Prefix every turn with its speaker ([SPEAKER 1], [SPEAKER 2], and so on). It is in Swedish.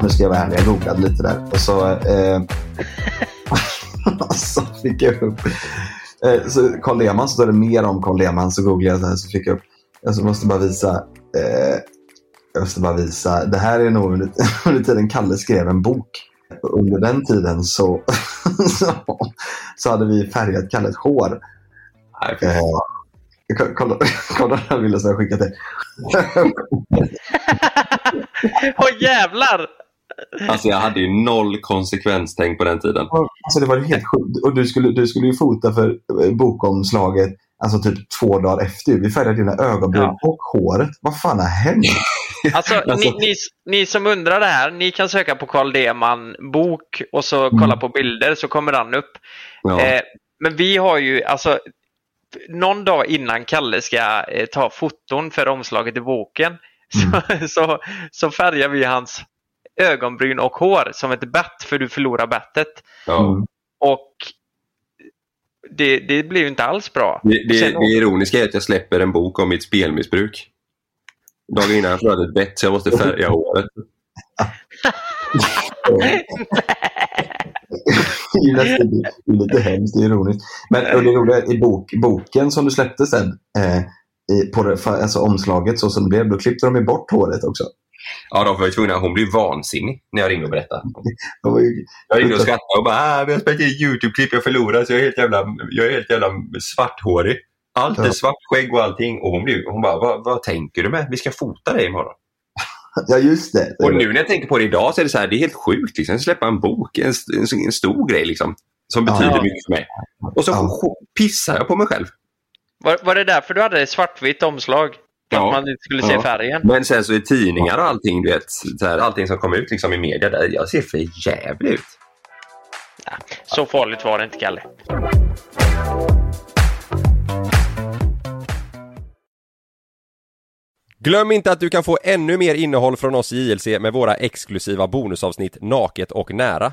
[SPEAKER 1] Nu ska jag vara ärlig, jag googlade lite där. Och så, eh, så fick jag upp... Eh, så Carl Lehmann, så står det mer om Carl Lehmann. Så googlade jag här, så fick jag upp... Jag måste bara visa... Eh, jag måste bara visa. Det här är nog under, under tiden Kalle skrev en bok. Under den tiden så, så, så hade vi färgat Kalles hår. Eh, kolla, kolla den här bilden som jag skickat till.
[SPEAKER 2] Åh jävlar!
[SPEAKER 3] Alltså jag hade ju noll konsekvenstänk på den tiden.
[SPEAKER 1] Alltså det var ju helt sjukt. Och du skulle, du skulle ju fota för eh, bokomslaget alltså typ två dagar efter. Vi färgade dina ögonbryn
[SPEAKER 2] Ja.
[SPEAKER 1] och håret. Vad fan har hänt?
[SPEAKER 2] Alltså,
[SPEAKER 3] Alltså-
[SPEAKER 2] Ni, ni, ni som undrar det här, ni kan söka på Carl Deman bok och så kolla på bilder så kommer han upp.
[SPEAKER 3] Ja.
[SPEAKER 2] Eh, men vi har ju alltså någon dag innan Kalle ska eh, ta foton för omslaget i boken så, så, så färgar vi hans ögonbryn och hår som ett bett för du förlorar bettet.
[SPEAKER 1] Mm.
[SPEAKER 2] Och det, det blir ju inte alls bra.
[SPEAKER 3] Det, det,
[SPEAKER 2] Sen-
[SPEAKER 3] det ironiska är att jag släpper en bok om mitt spelmissbruk. Dagen innan jag ett bett så jag måste färga håret.
[SPEAKER 1] Det är lite hemskt, det är ironiskt. Men och det roliga i bok, boken som du släppte sen, eh, i, på det, alltså omslaget så som det blev, då klippte de ju bort håret också.
[SPEAKER 3] Ja, de var ju tvungna. Hon blev vansinnig när jag ringde och berättade. Jag ringde och skrattade och bara ah, vi har spelat in YouTube-klipp, jag förlorade så jag är helt jävla, jag är helt jävla svarthårig. Allt är
[SPEAKER 1] Ja.
[SPEAKER 3] svart skägg och allting. Och hon, blev, hon bara, vad, vad tänker du med? Vi ska fota dig imorgon.
[SPEAKER 1] ja, just det.
[SPEAKER 3] Och nu när jag tänker på det idag så är det så här, det är helt sjukt. Liksom. Släppa en bok, en, en, en stor grej liksom. Som
[SPEAKER 1] Ja.
[SPEAKER 3] betyder mycket för mig. Och så
[SPEAKER 1] Ja.
[SPEAKER 2] pissar
[SPEAKER 3] pissar jag på mig själv.
[SPEAKER 2] Var, var det därför du hade ett svartvitt omslag? För
[SPEAKER 3] Ja.
[SPEAKER 2] att man inte skulle se
[SPEAKER 3] Ja.
[SPEAKER 2] färgen?
[SPEAKER 3] Men sen så i tidningar och allting, du vet, så här, allting som kommer ut liksom i media, där, jag ser för jävligt ut.
[SPEAKER 2] Så farligt var det inte, Kalle.
[SPEAKER 4] Glöm inte att du kan få ännu mer innehåll från oss i JLC med våra exklusiva bonusavsnitt Naket och nära.